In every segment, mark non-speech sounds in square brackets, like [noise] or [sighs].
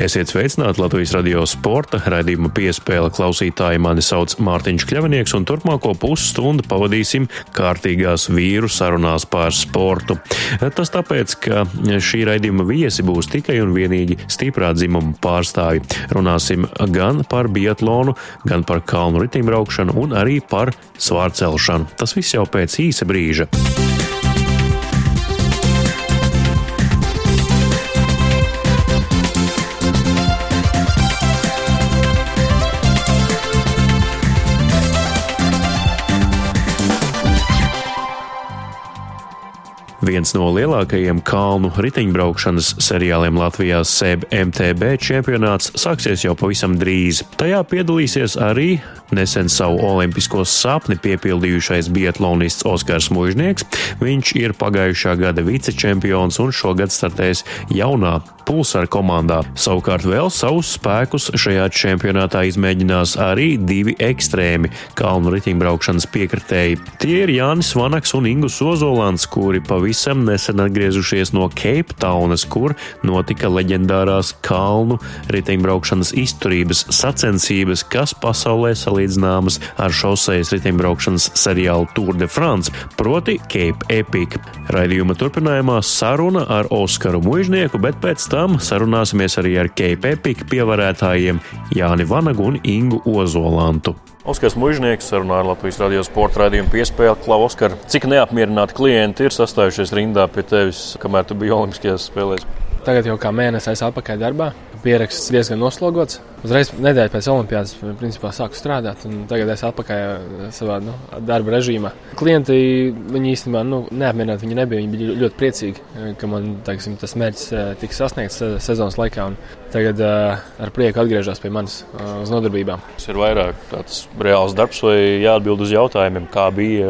Esiet sveicināti Latvijas radio sporta raidījuma piespēle klausītāji. Mani sauc Mārtiņš Kļavinieks, un turpmāko pusstundu pavadīsim kārtīgās vīru sarunās par sportu. Tas tāpēc, ka šī raidījuma viesi būs tikai un vienīgi stiprā dzimuma pārstāvi. Runāsim gan par biatlonu, gan par kalnu ritimbraukšanu un arī par svārcelšanu. Tas viss jau pēc īsa brīža. Viens no lielākajiem kalnu riteņbraukšanas seriāliem Latvijā SEB MTB čempionāts sāksies jau pavisam drīz. Tajā piedalīsies arī nesen savu olimpisko sapni piepildījušais biatlonists Oskars Mužnieks. Viņš ir pagājušā gada vicečempions un šogad startēs jaunā pulsāra komandā. Savukārt vēl savus spēkus šajā čempionātā izmēģinās arī divi ekstrēmi kalnu riteņbraukšanas piekritēji. Tie ir Jānis Vanaks un Ingus Ozolants, kuri pavisam nesen atgriezušies no Cape Townas, kur notika leģendārās kalnu riteņbraukšanas izturības sacensības, kas pasaulē salīdzināmas ar šosejas riteņbraukšanas seriālu Tour de France, proti Cape Epic. Raidījuma turpinājumā saruna ar Oskaru Mužnieku, bet pēc tam sarunāsimies arī ar Cape Epic pievarētājiem Jāni Vanagu un Ingu Ozolantu. Oskars Mužnieks sarunā ar Latvijas radio sporta raidījumu piespēli. Klau, Oskar, cik neapmierināti klienti ir sastājušies rindā pie tevis, kamēr tu biji Olimpiskajās spēlēs? Tagad jau kā mēnesis atpakaļ darbā. Pieraksts diezgan noslogots. Uzreiz nedēļa pēc Olimpijas principā sāku strādāt, un tagad es atpakaļ savā nu, darba režīmā. Klienti viņi īstenībā nu, neapmierināti viņi nebija. Viņi bija ļoti priecīgi, ka man teiksim, tas mērķis eh, tika sasniegts sezonas laikā. Tagad uh, ar prieku atgriežas pie manis uh, uz nodarbībām. Tas ir vairāk tāds reāls darbs, vai jāatbild uz jautājumiem, kā bija,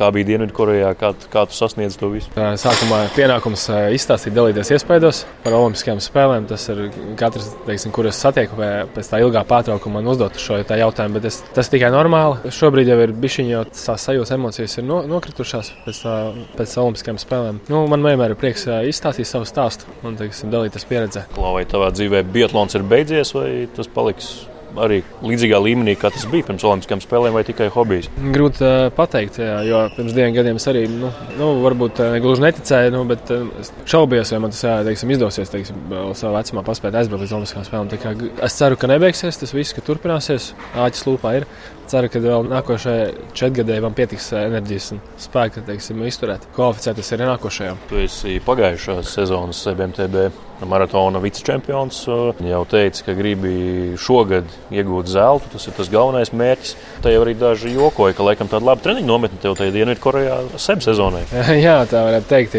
kā bija Dienvidkorejā, kā, kā tu sasniedz to visu. Sākumā pienākums izstāstīt, dalīties iespējos par Olimpiskajām spēlēm. Tas ir katrs, teiksim, kur es satieku pēc tā ilgā pārtraukuma man uzdot šo jautājumu, bet es, tas tikai normāli. Šobrīd jau ir bijusi jau tās sajūtas, emocijas ir no, nokritušās pēc, tā, pēc Olimpiskajām spēlēm. Nu, man vienmēr ir prieks izstāstīt savu stāstu un teiksim, dalīties pieredzē. Vai tavā dzīvē biatlons ir beidzies vai tas paliks? Arī līdzīgā līmenī, kā tas bija pirms Olimpiskajām spēlēm, vai tikai hobijs? Grūti uh, pateikt, jā, jo pirms diviem gadiem es arī, nu, nu varbūt uh, gluži neticēju, nu, bet uh, šaubījos, vai man tas teiksim, izdosies, teiksim, savā vecumā paspēt aizbraukt līdz Olimpiskajām spēlēm. Es ceru, ka nebeigsies tas viss, ka turpināsies. Āķis lūpā ir. Ceru, ka vēl nākošajai četrgadēji man pietiks enerģijas un spēka teiksim, izturēt. Kvalificēties arī nākošajā. Tu esi pagājušās sezonas BMTB maratona vicečempions. Jau teica, ka gribi šogad iegūt zeltu. Tas ir tas galvenais mērķis. Te jau arī daži jokoja, ka laikam tāda laba treniņa nometne tev tajā Dienvidkorejā seb sezonai. [laughs] Jā, tā varētu teikt.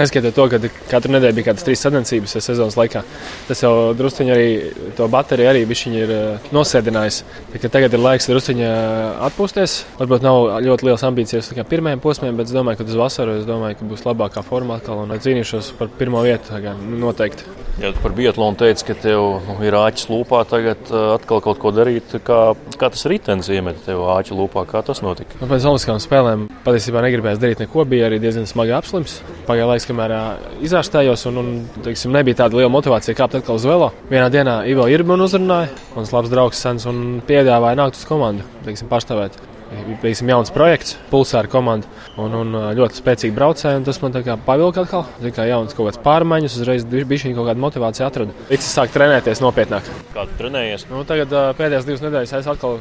Neskatoties to, ka katru nedēļu bija kādas trīs sacensības sezonas laikā, tas jau druskuļi arī to bateriju arī ir eh, nosēdinājis. Tagad ir laiks druskuļi atpūsties. Varbūt nav ļoti liels ambīcijas pirmajiem posmiem, bet es domāju, ka uz vasaru domāju, ka būs labākā forma atkal un cīnīšos par pirmo vietu. Noteikti teikt. Ja tu par biatlonu teici, ka tev nu, ir āķis lūpā, tagad atkal kaut ko darīt. Kā, kā tas ritenis iemeta tev āķi lūpā? Kā tas notika? Nu, pēc Olimpiskajām spēlēm patiesībā negribējās darīt neko. Bija arī diezgan smagi apslims. Pagāja laiks, kamēr izārstējos, un, un teiksim, nebija tāda liela motivācija kāpt atkal uz velo. Vienā dienā Ivo Irbanu uzrunāja, mans labs draugs Sens, un piedāvāja nākt uz komandu, teiksim, pārstāvēt Bijis jauns projekts, pulsāra komanda un, un ļoti spēcīgi braucēji. Tas man pavilka atkal. Zinu, kā jauns kaut kāds pārmaiņas, uzreiz bija šī kaut kāda motivācija atradu. Līdz es sāku trenēties nopietnāk. Kā tu trenējies? Nu, tagad pēdējās divas nedēļas es atkal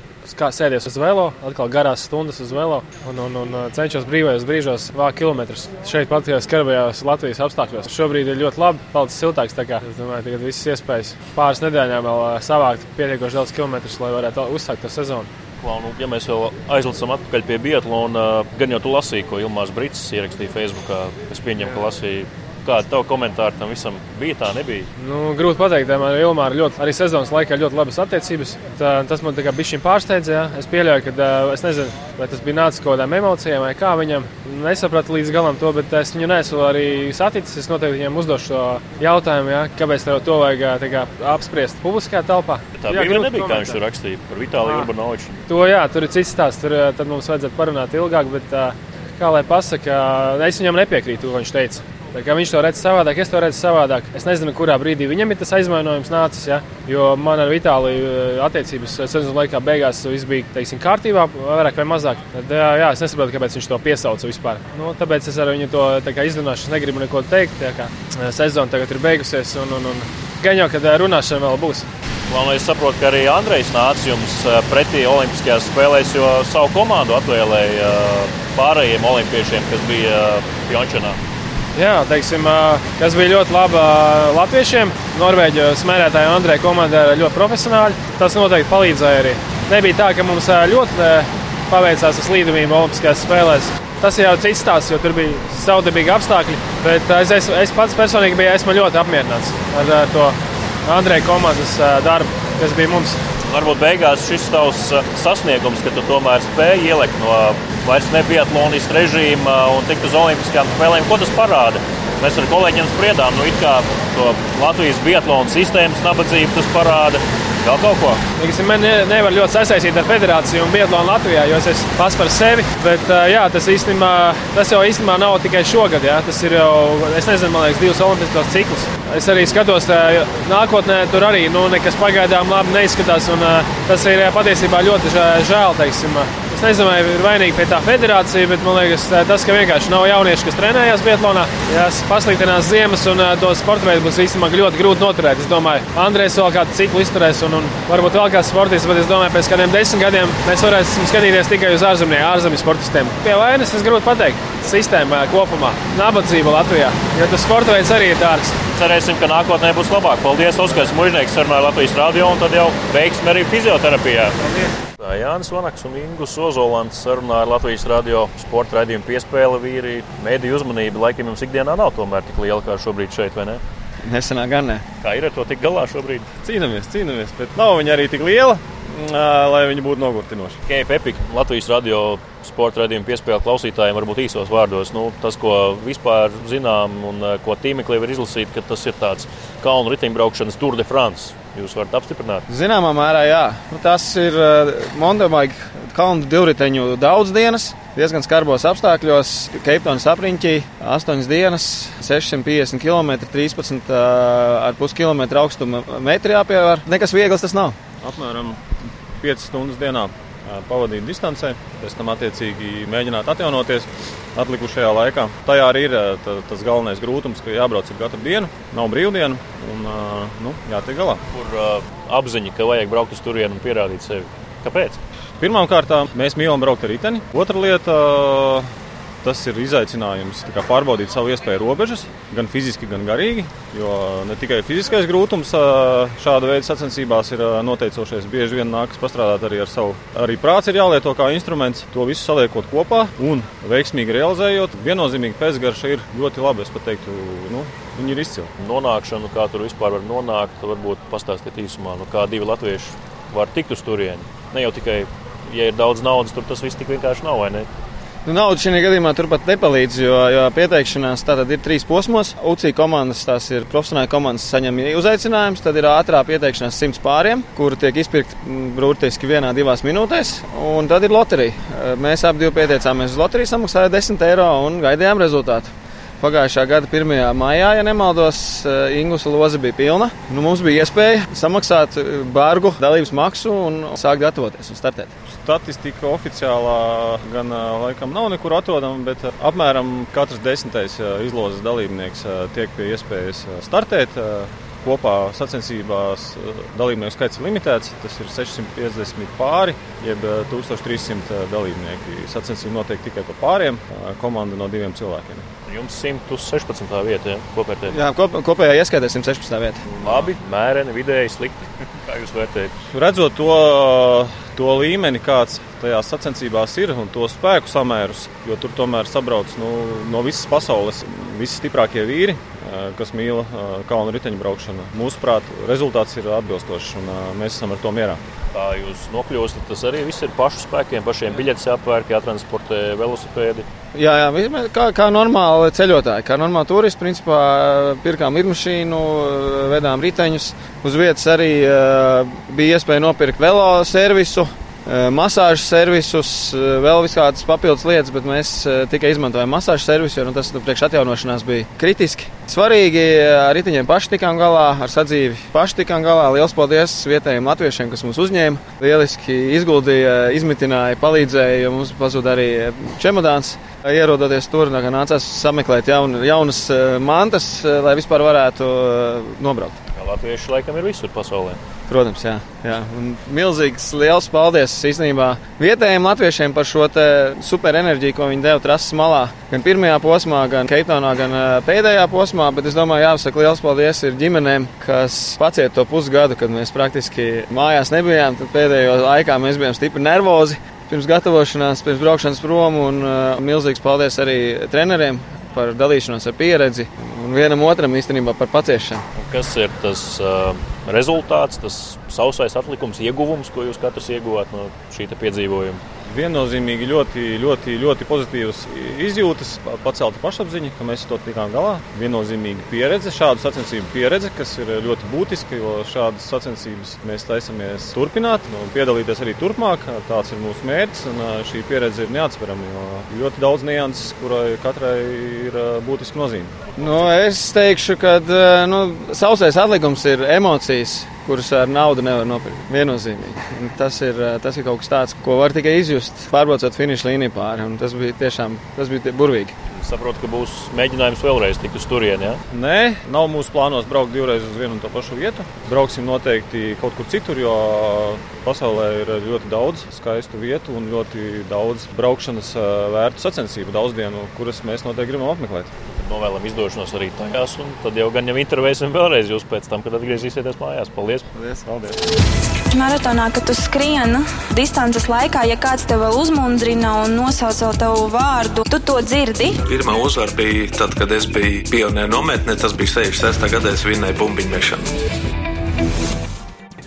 sēdies uz velo, atkal garās stundas uz velo un, un, un cenšos brīvajos brīžos vākt kilometrus. Šeit pat skarbajās Latvijas apstākļos. Šobrīd ir ļoti labi, palicis siltāks. Es domāju, ka visas iespējas pāris nedēļām vēl savākt pietiekoši daudz kilometrus, lai varētu uzsākt to sezonu. Nu, ja mēs jau aizlicam atpakaļ pie Bietlāna, gan jau tu lasīji, ko Ilmārs Brīsīs ierakstīja Facebookā. Es pieņemu, ka lasīji Kāda tev komentāra tam visam bija? Tā nebija. Nu, grūti pateikt, man ar Ilmāru ļoti, arī sezonas laikā ļoti labas attiecības. Tā, tas man bija šim pārsteidz. Ja. Es pieļauju, ka es nezinu, vai tas bija nācis kaut kādām emocijām vai kā viņam. Nesapratu līdz galam to, bet es viņu nesu arī saticis. Es noteikti viņam uzdošu šo jautājumu, ja, kāpēc tev to vajag kā, apspriest publiskajā telpā. Tā jā, bija nebija, kā viņš tur rakstīja par Vitāliju Urbanoviču. To jā, tur ir cits stāsts. Tur mums vajadzētu parunāt ilgāk. Bet, kā lai pasakā, es viņam nepiekrītu, ko viņš teica. Viņš to redz savādāk, es to redzu savādāk. Es nezinu, kurā brīdī viņam ir tas aizvainojums nācis. Ja? Jo man ar Vitāliju eh, attiecības sezonas laikā beigās viss bija teiksim, kārtībā, vairāk vai mazāk. Tad, jā, jā, es nesaprotu, kāpēc viņš to piesauca vispār. Nu, tāpēc es ar viņu to izrunāšu. Es negribu neko teikt. Eh, sezona tagad ir beigusies, un, un, un gan jau, kad eh, runāšana vēl būs. Man liekas, saprot, ka arī Andrejs nāca jums pretī Olimpiskajās spēlēs, jo savu komandu atvēlēja pārējiem olimpiešiem, kas bija Pjončanā. Jā, teiksim, kas bija ļoti labi latviešiem. Norvēģi smērētāji Andrejā komandā ir ļoti profesionāli. Tas noteikti palīdzēja arī. Nebija tā, ka mums ļoti paveicās ar slīdumiem Olimpiskajās spēlēs. Tas jau ir cits stāsts, jo tur bija saudabīgi apstākļi. Bet es, es, es pats personīgi biju ļoti apmierināts ar, to Andrejā komandas darbu, kas bija mums. Varbūt beigās šis tavs sasniegums, ka tu tomēr spēji ielikt no vairs ne biatlonistu režīma un tikt uz Olimpiskajām spēlēm. Ko tas parāda? Mēs ar kolēģiem spriedām, nu, kā Latvijas biatlona sistēmas nabadzību tas parāda. Vēl kaut ko? Teiksim, man ne, nevar ļoti sasaistīt ar federāciju un biatlonu Latvijā, jo es esmu pats par sevi. Bet jā, tas, īstenībā, tas jau īstenībā nav tikai šogad. Jā. Tas ir jau, es nezinu, man liekas, divus olimpiskos ciklus. Es arī skatos, nākotnē tur arī nu, nekas pagaidām labi neizskatās. Un, tas ir patiesībā ļoti žēl. Teiksim. Es nezinu, vai ir vainīga pie tā federācija, bet man liekas, tas, ka vienkārši nav jaunieši, kas trenējās Bietlānā, ja pasliktinās ziemas un to sporta veidu būs īstenībā ļoti grūti noturēt. Es domāju, Andrēs vēl kādu ciklu izturēs un, un varbūt vēl kāds sportists, bet es domāju, pēc kādiem desmit gadiem mēs varēsim skatīties tikai uz ārzemnieku, ārzemju sportistiem. Pie vainas es grūti pateikt. Sistēma kopumā, nabadzība Latvijā, jo tas sporta veids arī ir dārgs. Cerēsim, ka nākotnē būs labāk. Paldies, Oskars Mužnieks, sarunāja Latvijas radio un tad jau veiksmi arī fizioterapijā. Paldies. Jānis Vanaks un Ingus Ozolants sarunā ar Latvijas radio sporta raidījumu piespēli vīri. Mēdīju uzmanība laikam jums ikdienā nav tomēr tik liela kā šobrīd šeit, vai ne? Nesenā gan ne. Kā ir ar to tik galā šobrīd? Cīnāmies, cīnāmies, bet nav viņa arī tik liela, lai viņa būtu nogurtinoša. Keip Epic, Latvijas radio sporta raidījumu piespēle klausītājiem, varbūt īsos vārdos. Nu, tas, ko vispār zinām un ko tīmeklī var izlasīt, ka tas ir tāds kalnu riteņbraukšanas Tour de France. Jūs varat apstiprināt? Zināmā mērā, jā. Nu, tas ir uh, Montemaiga kalnu divriteņu daudz dienas. Diezgan skarbos apstākļos, Keiptonas apriņķī 8 dienas, 650 km, 13,5 km augstuma metri jāpievēr. Nekas viegls tas nav. Apmēram 5 stundas dienā pavadīt distancē, pēc tam attiecīgi mēģināt atjaunoties atlikušajā laikā. Tajā arī ir tā, tas galvenais grūtums, ka jābrauc katru dienu, nav brīvdienu un nu, jātiek galā. Kur uh, apziņa, ka vajag braukt uz turieni un pierādīt sevi? Kāpēc? Pirmkārt, mēs mīlam braukt ar riteni. Otra lieta Tas ir izaicinājums pārbaudīt savu iespēju robežas, gan fiziski, gan garīgi. Jo ne tikai fiziskais grūtums šāda veida sacensībās ir noteicošais. Bieži vien nākas pastrādāt arī ar savu. Arī prāts ir jālieto kā instruments, to visu saliekot kopā un veiksmīgi realizējot. Viennozīmīgi pēcgarša ir ļoti laba. Es pat teiktu, nu, viņi ir izcili. Nonākšanu, kā tur vispār var nonākt, varbūt pastāstīt īsumā, nu, kā divi latvieši var tikt uz turieni. Ne jau tikai, ja ir daudz naudas, tur tas viss tik vienkārši nav? Nu, nauda šajā gadījumā turpat nepalīdz, jo, jo pieteikšanās tātad ir trīs posmos. UCI komandas, tās ir profesionāli komandas, saņem uzaicinājums, tad ir ātrā pieteikšanās simts pāriem, kuri tiek izpirkti mm, burtiski vienā, divās minūtēs, un tad ir loterija. Mēs abi pieteicāmies uz loteriju, samaksājām 10 eiro un gaidījām rezultātu. Pagājušā gada 1. maijā, ja nemaldos, Ingūna loza bija pilna. Nu, mums bija iespēja samaksāt bārgu dalības maksu un sākt gatavoties un startēt statistika oficiālā gan laikam nav nekur atrodama, bet apmēram katrs desmitais izlozes dalībnieks tiek pie iespējas startēt. Kopā sacensībās dalībnieku skaits ir limitēts. Tas ir 650 pāri, jeb 1300 dalībnieki. Sacensība notiek tikai pa pāriem, komanda no diviem cilvēkiem. Jums 116. vieta, ja? kopējā. Jā, kop, kopējā ieskaitē 116. vieta. Labi, mēreni, vidēji slikti. [laughs] Kā jūs vērtējat? Redzot to to līmeni, kāds tajās sacensībās ir un to spēku samērus, jo tur tomēr sabrauc nu, no visas pasaules visi stiprākie vīri, kas mīl kalnu riteņbraukšanu. Mūsuprāt, rezultāts ir atbilstošs un mēs esam ar to mierā. Kā jūs nokļūstat, tas arī viss ir pašu spēkiem, pašiem biļetes jāpērk, jātransportē velosipēdi. Jā, jā kā, kā normāli ceļotāji, kā normāli turisti, principā pirkām lidmašīnu, vedām riteņus. Uz vietas arī bija iespēja nopirkt velo servisu, masāžu servisus, vēl visādas papildus lietas, bet mēs tikai izmantojam masāžu servisu, jo nu, tas nu, priekš atjaunošanās bija kritiski. Svarīgi ar riteņiem paši tikām galā, ar sadzīvi paši tikām galā. Lielas paldies vietējiem latviešiem, kas mūs uzņēma. Lieliski izguldīja, izmitināja, palīdzēja, jo mums pazuda arī čemodāns. Ierodoties tur, nācās sameklēt jaun, jaunas mantas, lai vispār varētu nobraukt. Latvieši laikam ir visur pasaulē. Protams, jā. jā. Un milzīgs liels paldies īstenībā vietējiem latviešiem par šo superenerģiju, ko viņi deva trases malā. Gan pirmajā posmā, gan Keiptonā, gan pēdējā posmā. Bet es domāju, jāsaka liels paldies ir ģimenēm, kas paciet to pusgadu, kad mēs praktiski mājās nebijām. Tad pēdējo laikā mēs bijām stipri nervozi. Pirms gatavošanās, pirms braukšanas prom, un uh, milzīgs paldies arī treneriem par dalīšanos ar pieredzi vienam otram īstenībā par paciešanu. Kas ir tas uh, rezultāts, tas sausais atlikums, ieguvums, ko jūs katrs ieguvāt no šī piedzīvojuma? Viennozīmīgi ļoti, ļoti, ļoti pozitīvas izjūtas, pacelta pašapziņa, ka mēs to tikām galā. Viennozīmīgi pieredze, šādu sacensību pieredze, kas ir ļoti būtiska, jo šādas sacensības mēs taisamies turpināt un piedalīties arī turpmāk. Tāds ir mūsu mērķis, un šī pieredze ir neatsverama, jo ļoti daudz nianses, kurai katrai ir būtiska nozīme. Nu, es teikšu, ka nu, sausais atlikums ir emocijas kurus ar naudu nevar nopirkt. Viennozīmīgi. Tas ir, tas ir kaut kas tāds, ko var tikai izjust, pārbraucot finiša līniju pāri. Tas bija tiešām tas bija burvīgi. Saprotu, ka būs mēģinājums vēlreiz tikt uz turieni. Ja? Nē, nav mūsu plānos braukt divreiz uz vienu un to pašu vietu. Brauksim noteikti kaut kur citur, jo pasaulē ir ļoti daudz skaistu vietu un ļoti daudz braukšanas vērtu sacensību, daudz dienu, kuras mēs noteikti gribam apmeklēt novēlam izdošanos arī tajās. Tad jau gan jau intervēsim vēlreiz jūs pēc tam, kad atgriezīsieties mājās. Paldies! Paldies! Paldies. Maratonā, kad tu skrieni distances laikā, ja kāds tev vēl uzmundrina un nosauc vēl tavu vārdu, tu to dzirdi. Pirmā uzvara bija tad, kad es biju pionieru nometnē. Tas bija 66. gadā, es vinnēju bumbiņu mešanu.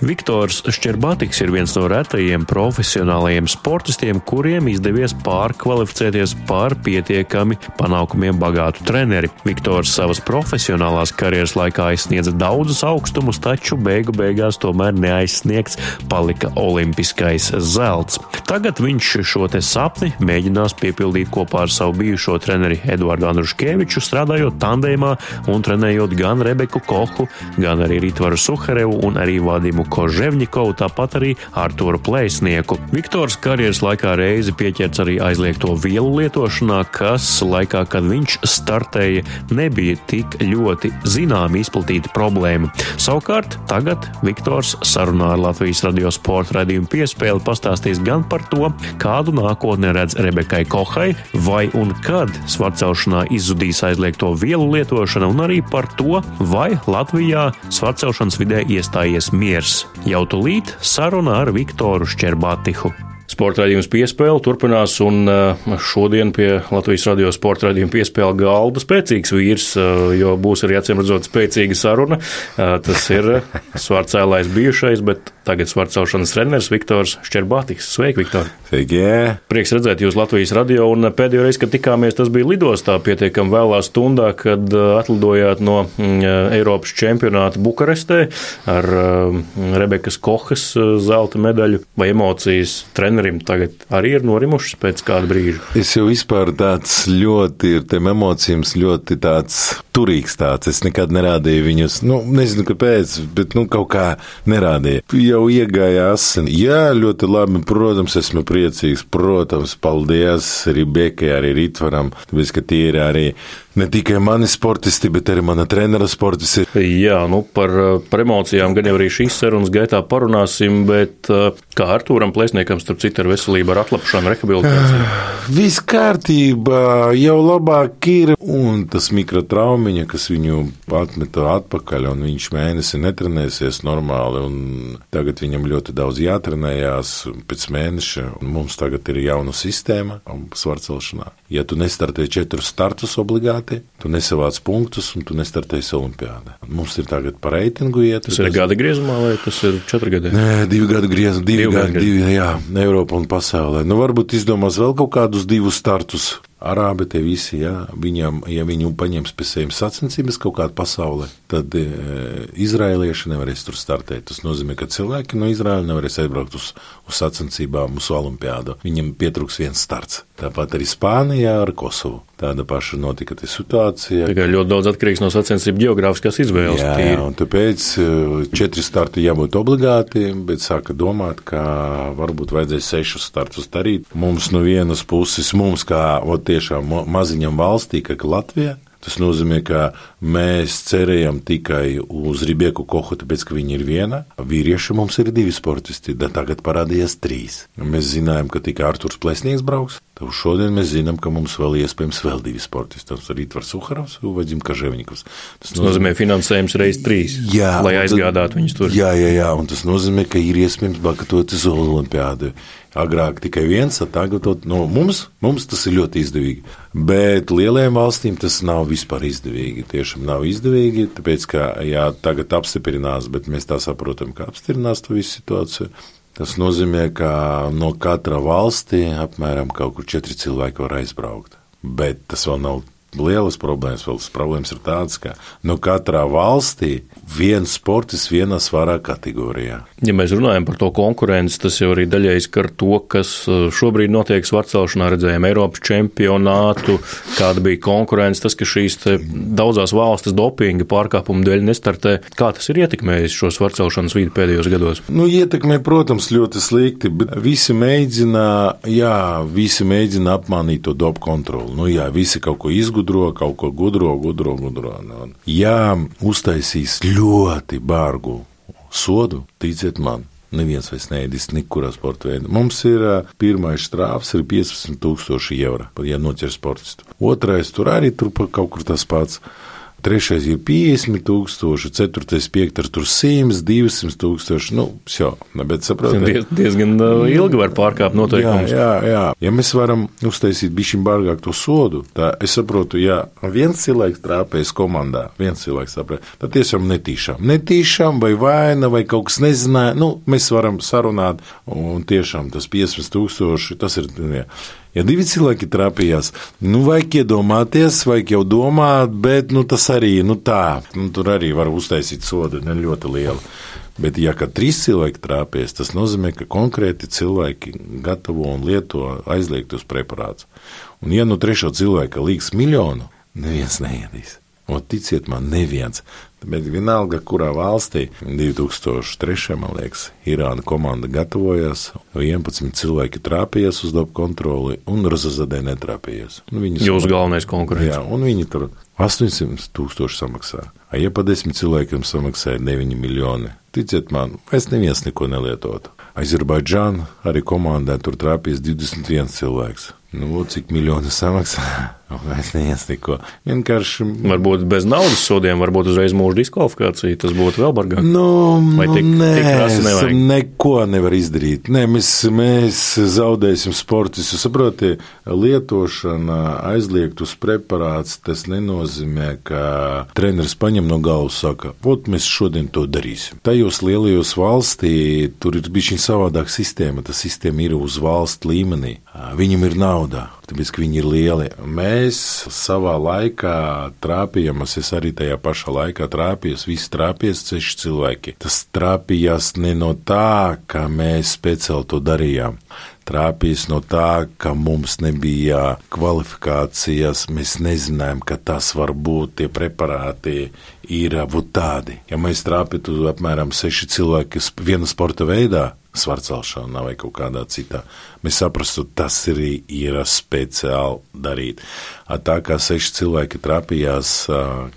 Viktors Šķerbātiks ir viens no retajiem profesionālajiem sportistiem, kuriem izdevies pārkvalificēties par pietiekami panākumiem bagātu treneri. Viktors savas profesionālās karjeras laikā aizsniedza daudzus augstumus, taču beigu beigās tomēr neaizsniegts palika olimpiskais zelts. Tagad viņš šo te sapni mēģinās piepildīt kopā ar savu bijušo treneri Eduardu Andruškeviču, strādājot tandēmā un trenējot gan Rebeku Kohu, gan arī Ritvaru Suharevu un arī Vadimu Koževņikovu, tāpat arī Arturu Plēsnieku. Viktors karjeras laikā reizi pieķerts arī aizliegto vielu lietošanā, kas laikā, kad viņš startēja, nebija tik ļoti zināma izplatīta problēma. Savukārt tagad Viktors sarunā ar Latvijas radio sporta radījumu piespēli pastāstīs gan par to, kādu nākotni redz Rebekai Kohai, vai un kad svarcelšanā izzudīs aizliegto vielu lietošana, un arī par to, vai Latvijā svarcelšanas vidē iestājies miers. Jau tūlīt saruna ar Viktoru Šķerbātihu. Sporta raidījums piespēle turpinās, un uh, šodien pie Latvijas radio sporta raidījuma piespēle galda spēcīgs vīrs, uh, jo būs arī acīm redzot spēcīga saruna. Uh, tas ir svārcēlājs bijušais, bet tagad svārcelšanas treneris Viktors Šķerbātiks. Sveiki, Viktor! Sveiki! Jā. Prieks redzēt jūs Latvijas radio, un pēdējo reizi, kad tikāmies, tas bija lidostā pietiekam vēlā stundā, kad atlidojāt no mm, Eiropas čempionāta Bukarestē ar Rebekas Kohas zelta medaļu vai emocijas treneris trenerim tagad arī ir norimušas pēc kāda brīža? Es jau vispār tāds ļoti ir tiem emocijām ļoti tāds turīgs tāds. Es nekad nerādīju viņus, nu, nezinu, kāpēc, bet, nu, kaut kā nerādīju. Jau iegāja asini. Jā, ļoti labi, protams, esmu priecīgs, protams, paldies arī Bekai, arī Ritvaram, tāpēc, ka tie ir arī ne tikai mani sportisti, bet arī mana trenera sportisti. Jā, nu par, par emocijām gan jau arī šīs sarunas gaitā parunāsim, bet kā Artūram Plēsniekam, starp citu, ar veselību, ar atlapšanu, rehabilitāciju? [sighs] Viss kārtībā, jau labāk ir, un tas mikrotraumiņa, kas viņu atmeta atpakaļ, un viņš mēnesi netrenēsies normāli, tagad viņam ļoti daudz jātrenējās pēc mēneša, un mums tagad ir jauna sistēma svarcelšanā. Ja tu nestartē četrus startus obligāti, tu nesavāc punktus un tu nestartēsi olimpiādā. Mums ir tagad par reitingu iet. Tas ir gada griezumā vai tas ir četri gadi? Nē, divi gadi griezumā, divi, divi gadi, divi, jā, Eiropa un pasaulē. Nu, varbūt izdomās vēl kaut kādus divus startus Arābi te visi, ja, viņam, ja viņu paņems pie sevis sacensības kaut kādā pasaulē, tad e, izrēlieši nevarēs tur startēt. Tas nozīmē, ka cilvēki no Izraēla nevarēs aizbraukt uz, uz sacensībām, uz olimpiādu. Viņam pietrūks viens starts. Tāpat arī Spānijā ar Kosovu. Tāda paša notika situācija. Tikai ļoti daudz atkarīgs no sacensību geogrāfiskās izvēles. Jā, jā, un tāpēc četri starti jābūt obligāti, bet sāka domāt, ka varbūt vajadzēs sešus startus darīt. Mums no vienas puses, mums kā ot, tiešām maziņam valstī, kā Latvija, Tas nozīmē, ka mēs cerējam tikai uz Rībieku Kohu, tāpēc, ka viņa ir viena. Vīrieši mums ir divi sportisti, tad tagad parādījās trīs. Mēs zinājām, ka tikai Arturs Plesnieks brauks. Tad šodien mēs zinām, ka mums vēl iespējams vēl divi sportisti. Tas ir Rītvars Uharovs un Vadim Kaževņikovs. Tas, tas nozīmē finansējums reiz trīs, jā, lai aizgādātu viņus tur. Jā, jā, jā, un tas nozīmē, ka ir iespējams bakatoties uz Olimpiādu. Agrāk tikai viens, tagad no, mums, mums tas ir ļoti izdevīgi. Bet lielajām valstīm tas nav vispār izdevīgi. Tiešām nav izdevīgi, tāpēc, ka jā, tagad apstiprinās, bet mēs tā saprotam, ka apstiprinās to visu situāciju. Tas nozīmē, ka no katra valstī apmēram kaut kur četri cilvēki var aizbraukt. Bet tas vēl nav lielas problēmas. Vēl problēmas ir tādas, ka no katrā valstī viens sports vienā svarā kategorijā. Ja mēs runājam par to konkurenci, tas jau arī daļai skar to, kas uh, šobrīd notiek svarcelšanā. Redzējām Eiropas čempionātu, kāda bija konkurence, tas, ka šīs daudzās valstis dopinga pārkāpumu dēļ nestartē. Kā tas ir ietekmējis šo svarcelšanas vidi pēdējos gados? Nu, ietekmē, protams, ļoti slikti, bet visi mēģina, jā, visi mēģina apmānīt to dopu kontroli. Nu, jā, visi kaut ko izgudro, kaut ko gudro, gudro, gudro. Nu, jā, uztaisīs ļoti bargu sodu, ticiet man. Neviens vairs neēdis nekurā sporta veidā. Mums ir pirmais strāvs, ir 15,000 eiro, ja noķer sportistu. Otrais tur arī tur kaut kur tas pats trešais ir 50 tūkstoši, ceturtais, piektais tur 100, 200 tūkstoši. Nu, jau, bet saprotiet, Diez, diezgan uh, ilgi var pārkāpt noteikumus. Jā, jā, jā. Ja mēs varam uztaisīt bišķiņ bargāk to sodu, tā es saprotu, ja viens cilvēks trāpēs komandā, viens cilvēks trāpēs, tad tiešām netīšām. Netīšām vai vaina vai kaut kas nezināja, nu, mēs varam sarunāt, un tiešām tas 50 tūkstoši, tas ir. Jā. Ja divi cilvēki trapījās, nu, vajag iedomāties, vajag jau domāt, bet nu, tas arī nu, tā, nu, tur arī var uztaisīt sodu ne ļoti lielu. Bet, ja trīs cilvēki trāpīs, tas nozīmē, ka konkrēti cilvēki gatavo un lieto aizliegtus preparātus. Un, ja no trešā cilvēka līgs miljonu, neviens neēdīs. O, ticiet man, neviens. Bet vienalga, kurā valstī 2003. man liekas, Irāna komanda gatavojās, 11 cilvēki trāpījās uz dabu kontroli un Razazadē netrāpījās. Jūsu galvenais konkurents. Jā, un viņi tur 800 tūkstoši samaksā. A, ja pa desmit cilvēkiem samaksāja 9 miljoni, ticiet man, vairs neviens neko nelietotu. Azerbaidžāna arī komandai tur trāpījis 21 cilvēks. Nu, cik miljonu samaksā? Es neesmu neko. Vienkārši. Varbūt bez naudas sodiem, varbūt uzreiz mūža diskvalifikācija. Tas būtu vēl bargāk. Nu, Vai tik, nu, nē, tik neko nevar izdarīt. Nē, mēs, mēs zaudēsim sportus. Saprotiet, lietošana aizliegtus preparāts, tas nenozīmē, ka treneris paņem no galvas saka, ot, mēs šodien to darīsim. Tajos lielajos valstī tur ir bijusi savādāka sistēma. Tā sistēma ir uz valsts līmenī. Viņam ir nauda tāpēc, ka viņi ir lieli. Mēs savā laikā trāpījāmies, es arī tajā pašā laikā trāpījos, visi trāpījās seši cilvēki. Tas trāpījās ne no tā, ka mēs speciāli to darījām. Trāpījis no tā, ka mums nebija kvalifikācijas, mēs nezinājām, ka tas var būt tie preparāti, ir būt tādi. Ja mēs trāpītu apmēram seši cilvēki viena sporta veidā, svarcelšanā vai kaut kādā citā, mēs saprastu, tas arī ir speciāli darīt. Tā kā seši cilvēki trapījās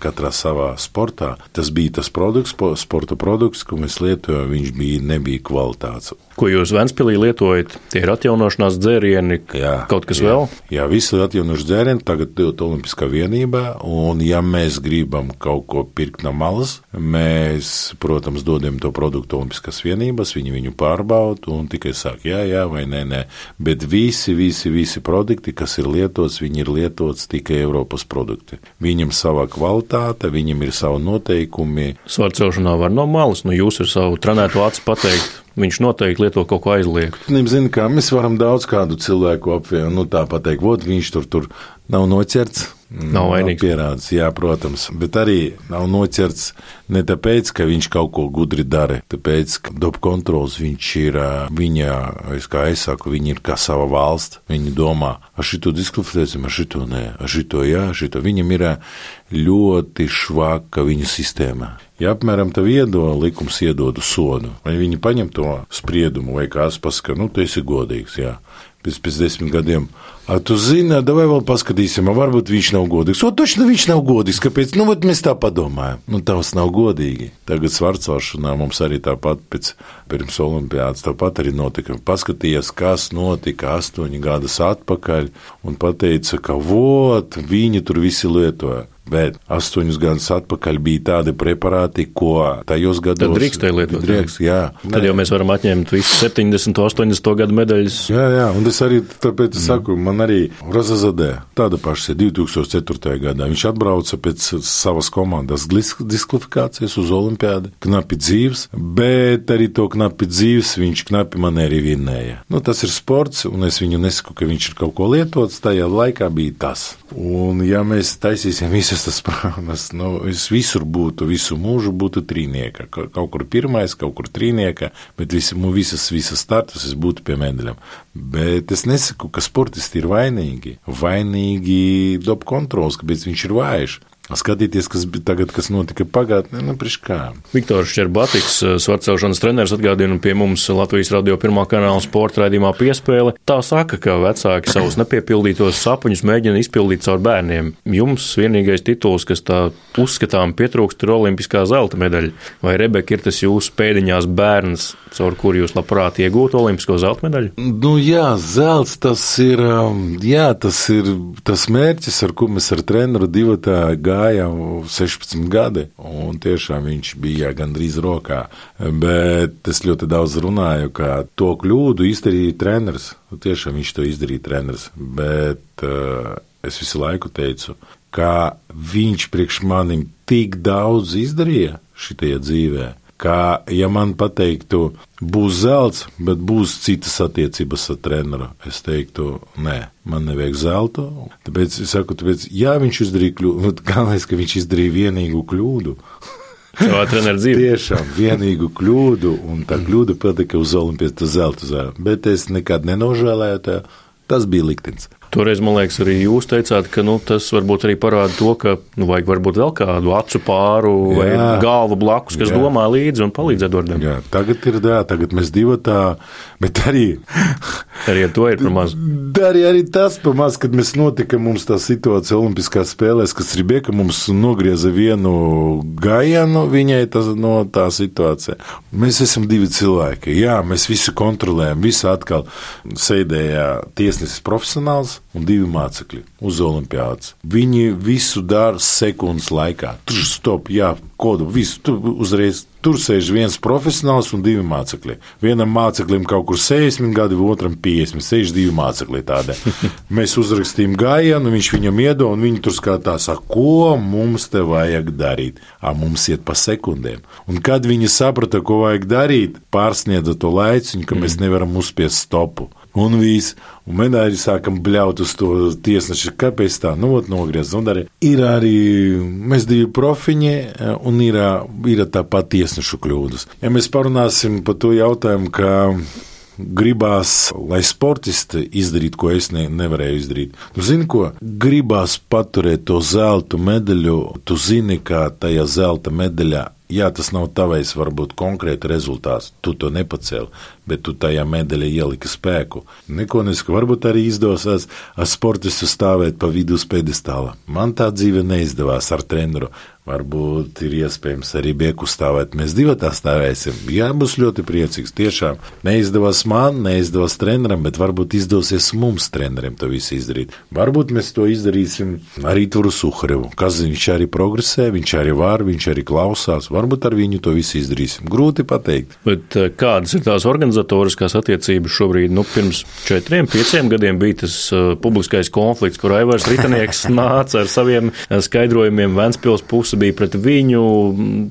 katrā savā sportā, tas bija tas produkts, sporta produkts, ko mēs lietojam, viņš bija, nebija kvalitātes. Ko jūs Ventspīlī lietojat? Tie ir atjaunošanās dzērieni, jā, kaut kas jā, vēl? Jā, visi atjaunošanās dzērieni tagad dot Olimpiskā vienībā, un ja mēs gribam kaut ko pirkt no malas, mēs, protams, dodam to produktu Olimpiskās vienības, viņi viņu pārbauda un tikai saka, jā, jā vai nē, nē. Bet visi, visi, visi produkti, kas ir lietots, viņi ir lietots tikai Eiropas produkti. Viņam sava kvalitāte, viņam ir savi noteikumi. Svārcelšanā var no malas, nu jūs ar savu trenēto acu pateikt viņš noteikti lieto kaut ko aizliegtu. Zini, kā mēs varam daudz kādu cilvēku apvienot, nu tā pateikt, vot viņš tur, tur nav noķerts. Nav vainīgs. Pierādījis, jā, protams. Bet arī nav noķerts ne tāpēc, ka viņš kaut ko gudri dara. Tāpēc, ka dobu kontrols viņš ir viņa, es kā es saku, viņa ir kā sava valsts. Viņi domā, ar šito diskvalificēsim, ar šito nē, ar šito jā, ar šito. Viņam ir ļoti švaka viņa sistēma. Ja apmēram tā viedo likums iedodu sodu, vai viņi paņem to spriedumu, vai kāds pasaka, nu, tu esi godīgs, jā. Pēc, pēc desmit gadiem A tu zini, vai vēl paskatīsim, varbūt viņš nav godīgs. O, taču viņš nav godīgs. Kāpēc? Nu, mēs tā padomājam. Nu, tas nav godīgi. Tagad svarcelšanā mums arī tāpat pēc pirms olimpiādas tāpat arī notika. Paskatījies, kas notika astoņi gadus atpakaļ un pateica, ka vot, viņi tur visi lietoja. Bet astoņus gadus atpakaļ bija tādi preparāti, ko tajos gados Tad drīkstēja lietot. Drīkst, jā. Tad jau mēs varam atņemt visus 70, 80 gadu medaļas. Jā, jā, un es arī tāpēc mm. saku, man arī Razazadē tāda paša 2004. gadā. Viņš atbrauca pēc savas komandas diskvalifikācijas uz olimpiādi, knapi dzīves, bet arī to knapi dzīves viņš knapi man arī vinēja. Nu, tas ir sports, un es viņu nesaku, ka viņš ir kaut ko lietots, tajā laikā bija tas. Un ja mēs taisīsim visu tas [laughs] prāmas, nu, es visur būtu, visu mūžu būtu trīnieka. Kaut kur pirmais, kaut kur trīnieka, bet visi, visas, visas startus es būtu pie medaļām. Bet es nesaku, ka sportisti ir vainīgi. Vainīgi dobu kontrols, kāpēc viņš ir vājš. Skatīties, kas tagad, kas notika pagātnē, nu, priekš kā. Viktors Čerbatiks, eh, svarcelšanas treneris, atgādina pie mums Latvijas radio pirmā kanāla sporta raidījumā piespēle. Tā saka, ka vecāki savus nepiepildītos sapņus mēģina izpildīt caur bērniem. Jums vienīgais tituls, kas tā uzskatām pietrūkst, ir olimpiskā zelta medaļa. Vai Rebeka ir tas jūsu pēdiņās bērns, caur kuru jūs labprāt iegūtu olimpisko zelta medaļu? Nu, jā, zelts tas ir, um, jā, tas ir tas mērķis, ar ko mēs ar treneru divu tā gājām gājām 16 gadi, un tiešām viņš bija gandrīz rokā. Bet es ļoti daudz runāju, ka to kļūdu izdarīja treneris. Tiešām viņš to izdarīja treneris. Bet uh, es visu laiku teicu, ka viņš priekš manim tik daudz izdarīja šitajā dzīvēm ka, ja man pateiktu, būs zelts, bet būs citas attiecības ar treneru, es teiktu, nē, man nevajag zelta. Tāpēc es saku, tāpēc, jā, viņš izdarīja kļūdu, [laughs] galvenais, ka viņš izdarīja vienīgu kļūdu. [laughs] Savā treneru dzīvē. Tiešām vienīgu kļūdu, un tā kļūda patika uz Olimpijas zelta zēlu. Bet es nekad nenožēlēju, tā, tas bija liktenis. Toreiz, man liekas, arī jūs teicāt, ka nu, tas varbūt arī parāda to, ka nu, vajag varbūt vēl kādu acu pāru jā. vai galvu blakus, kas jā. domā līdzi un palīdz Edvardam. Jā, tagad ir tā, tagad mēs divi tā, bet arī. arī ar to ir par maz. Arī, arī tas par maz, kad mēs notika mums tā situācija Olimpiskās spēlēs, kas Ribeka mums nogrieza vienu gājienu viņai tas, no tā situācija. Mēs esam divi cilvēki. Jā, mēs visu kontrolējam, visu atkal sēdēja tiesnesis profesionāls un divi mācekļi uz olimpiādas. Viņi visu dara sekundes laikā. Tur stop, jā, kodu, visu. Tur uzreiz tur sēž viens profesionāls un divi mācekļi. Vienam māceklim kaut kur 60 gadi, otram 50, sēž divi mācekļi tādi. [laughs] Mēs uzrakstījām gājienu, viņš viņam iedod, un viņi tur skatās, ko mums te vajag darīt. A, mums iet pa sekundēm. Un kad viņi saprata, ko vajag darīt, pārsniedza to laiciņu, ka mēs mm. nevaram uzspiest stopu un viss. Un mēģināja sākam bļaut uz to tiesnešu, kāpēc tā, nu, ot, nogriez. Un arī ir arī, mēs divi profiņi, un ir, ir tāpat tiesnešu kļūdas. Ja mēs parunāsim par to jautājumu, ka gribās, lai sportisti izdarītu, ko es ne, nevarēju izdarīt. Tu zini, ko? Gribās paturēt to zelta medaļu. Tu zini, ka tajā zelta medaļā Jā, tas nav tavs, varbūt konkrēti rezultāts. Tu to nepacēli, bet tu tajā medaļā ieliki spēku. Neko nesaku, varbūt arī izdosies ar sportistu stāvēt pa vidu pedestāla. Man tā dzīve neizdevās ar treneru. Varbūt ir iespējams arī bieku stāvēt. Mēs divi tā stāvēsim. Jā, būs ļoti priecīgs. Tiešām neizdevās man, neizdevās trenerim, bet varbūt izdosies mums, trenerim, to visu izdarīt. Varbūt mēs to izdarīsim arī Turu Suharevu. Kas viņš arī progresē, viņš arī var, viņš arī klausās. Varbūt ar viņu to visu izdarīsim. Grūti pateikt. Bet eh, kādas ir tās organizācijas? Organizatoriskās attiecības šobrīd, nu, pirms četriem, pieciem gadiem bija tas uh, publiskais konflikts, kur Aivars Ritanieks [laughs] nāca ar saviem uh, skaidrojumiem, Ventspils puse bija pret viņu,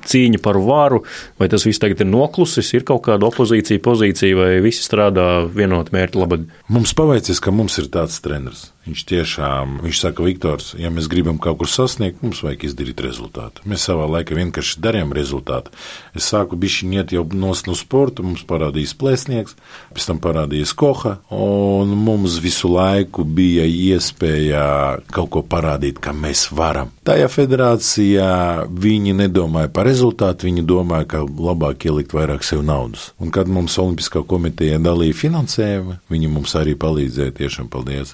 cīņa par varu, vai tas viss tagad ir noklusis, ir kaut kāda opozīcija pozīcija, vai visi strādā vienot mērķu labad? Mums paveicies, ka mums ir tāds treneris. Viņš tiešām, viņš saka, Viktors, ja mēs gribam kaut kur sasniegt, mums vajag izdarīt rezultātu. Mēs savā laikā vienkārši darījām rezultātu. Es sāku bišķiņi iet jau nos no sporta, mums parādījās plēsnieks, pēc tam parādījās koha, un mums visu laiku bija iespēja kaut ko parādīt, ka mēs varam. Tajā federācijā viņi nedomāja par rezultātu, viņi domāja, ka labāk ielikt vairāk sev naudas. Un kad mums Olimpiskā komiteja dalīja finansējumu, viņi mums arī palīdzēja, tiešām paldies.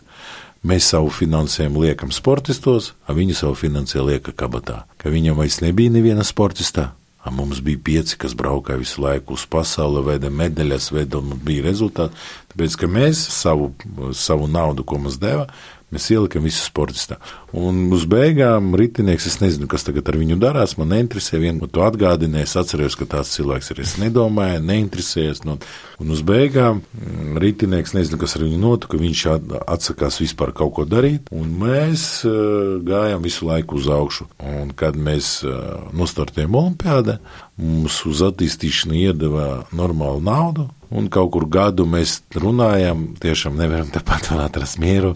Mēs savu finansējumu liekam sportistos, a viņi savu finansējumu lieka kabatā. Ka viņam vairs nebija neviena sportistā, a mums bija pieci, kas braukāja visu laiku uz pasauli, veda medaļas, veda un bija rezultāti. Tāpēc, ka mēs savu, savu naudu, ko mums deva, Mēs ielikām visu sportistā. Un uz beigām ritinieks, es nezinu, kas tagad ar viņu darās. Man neinteresē, vienu to atgādināju. Es atceros, ka tāds cilvēks ir. Es nedomāju, neinteresējos. Nu, un uz beigām mm, ritinieks, nezinu, kas ar viņu notika. Viņš atsakās vispār kaut ko darīt. Un mēs uh, gājām visu laiku uz augšu. Un kad mēs uh, nostartējām olimpiādā, mums uz attīstīšanu iedeva normālu naudu. Un kaut kur gadu mēs runājam, tiešām nevaram tāpat vēl atrast mieru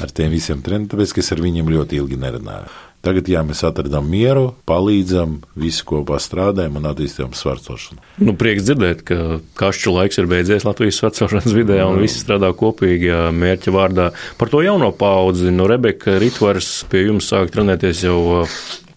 ar tiem visiem trendiem, tāpēc, ka es ar viņiem ļoti ilgi nerunāju. Tagad, jā, mēs atradām mieru, palīdzam, visi kopā strādājam un attīstām svarcošanu. Nu, prieks dzirdēt, ka kašķu laiks ir beidzies Latvijas svarcošanas vidē un visi strādā kopīgi mērķa vārdā. Par to jauno paudzi, no Rebeka Ritvars pie jums sāk trenēties jau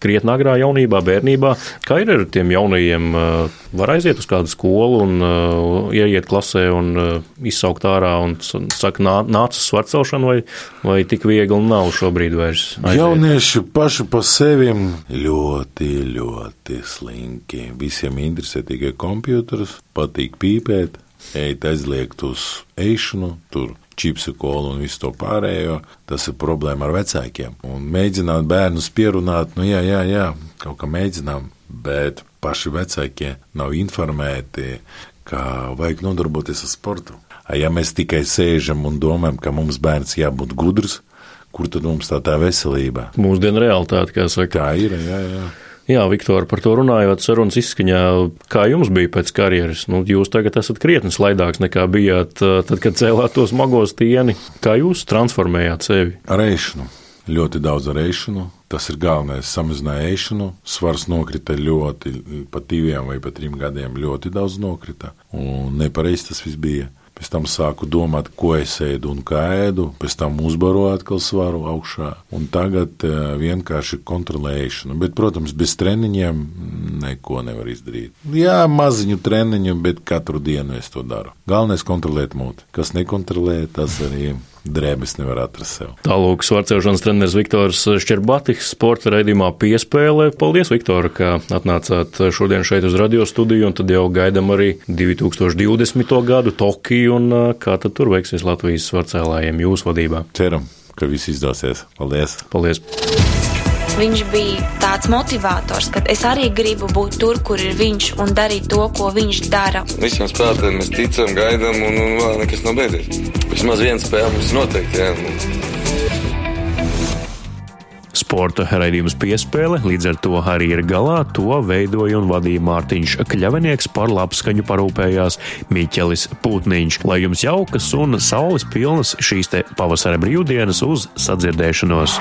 krietni agrā jaunībā, bērnībā. Kā ir ar tiem jaunajiem? Uh, var aiziet uz kādu skolu un uh, ieiet klasē un uh, izsaukt ārā un saka, nā, nāc uz svarcelšanu, vai, vai tik viegli nav šobrīd vairs? Aiziet? Jaunieši paši pa sevim ļoti, ļoti slinki. Visiem interesē tikai kompjuters, patīk pīpēt, eit aizliegt uz ēšanu, tur čipsu kolu un visu to pārējo, tas ir problēma ar vecākiem. Un mēģināt bērnus pierunāt, nu jā, jā, jā, kaut kā mēģinām, bet paši vecākie nav informēti, ka vajag nodarboties ar sportu. Ja mēs tikai sēžam un domājam, ka mums bērns jābūt gudrs, kur tad mums tā tā veselība? Mūsdienu realitāte, kā saka. Tā ir, jā, jā. Jā, Viktor, par to runājot, sarunas izskaņā, kā jums bija pēc karjeras? Nu, jūs tagad esat krietni slaidāks nekā bijāt tad, kad cēlāt to smago stieni. Kā jūs transformējāt sevi? Ar ēšanu. Ļoti daudz ar ēšanu. Tas ir galvenais. Samazināja ēšanu, svars nokrita ļoti, pa diviem vai pa trim gadiem ļoti daudz nokrita. Un nepareizi tas viss bija. Pēc tam sāku domāt, ko es ēdu un kā ēdu, pēc tam uzbaroju atkal svaru augšā. Un tagad uh, vienkārši kontrolēšana. Bet, protams, bez treniņiem neko nevar izdarīt. Jā, maziņu treniņu, bet katru dienu es to daru. Galvenais kontrolēt mūti. Kas nekontrolē, tas arī drēbes nevar atrast sev. Tālūk, svarcēšanas treneris Viktors Šķerbatis sporta raidījumā piespēlē. Paldies, Viktor, ka atnācāt šodien šeit uz radio studiju, un tad jau gaidam arī 2020. gadu Tokiju, un kā tad tur veiksies Latvijas svarcēlājiem jūsu vadībā. Ceram, ka viss izdosies. Paldies! Paldies! Viņš bija tāds motivators, ka es arī gribu būt tur, kur ir viņš un darīt to, ko viņš dara. Visiem spēlētājiem mēs ticam, gaidām, un, un vēl nekas nav beidzies. Vismaz viena spēle mums noteikti. Jā, Sporta raidījums piespēle līdz ar to arī ir galā. To veidoja un vadīja Mārtiņš Kļavinieks, par labskaņu parūpējās Miķelis Putniņš. Lai jums jaukas un saules pilnas šīs te pavasara brīvdienas uz sadzirdēšanos!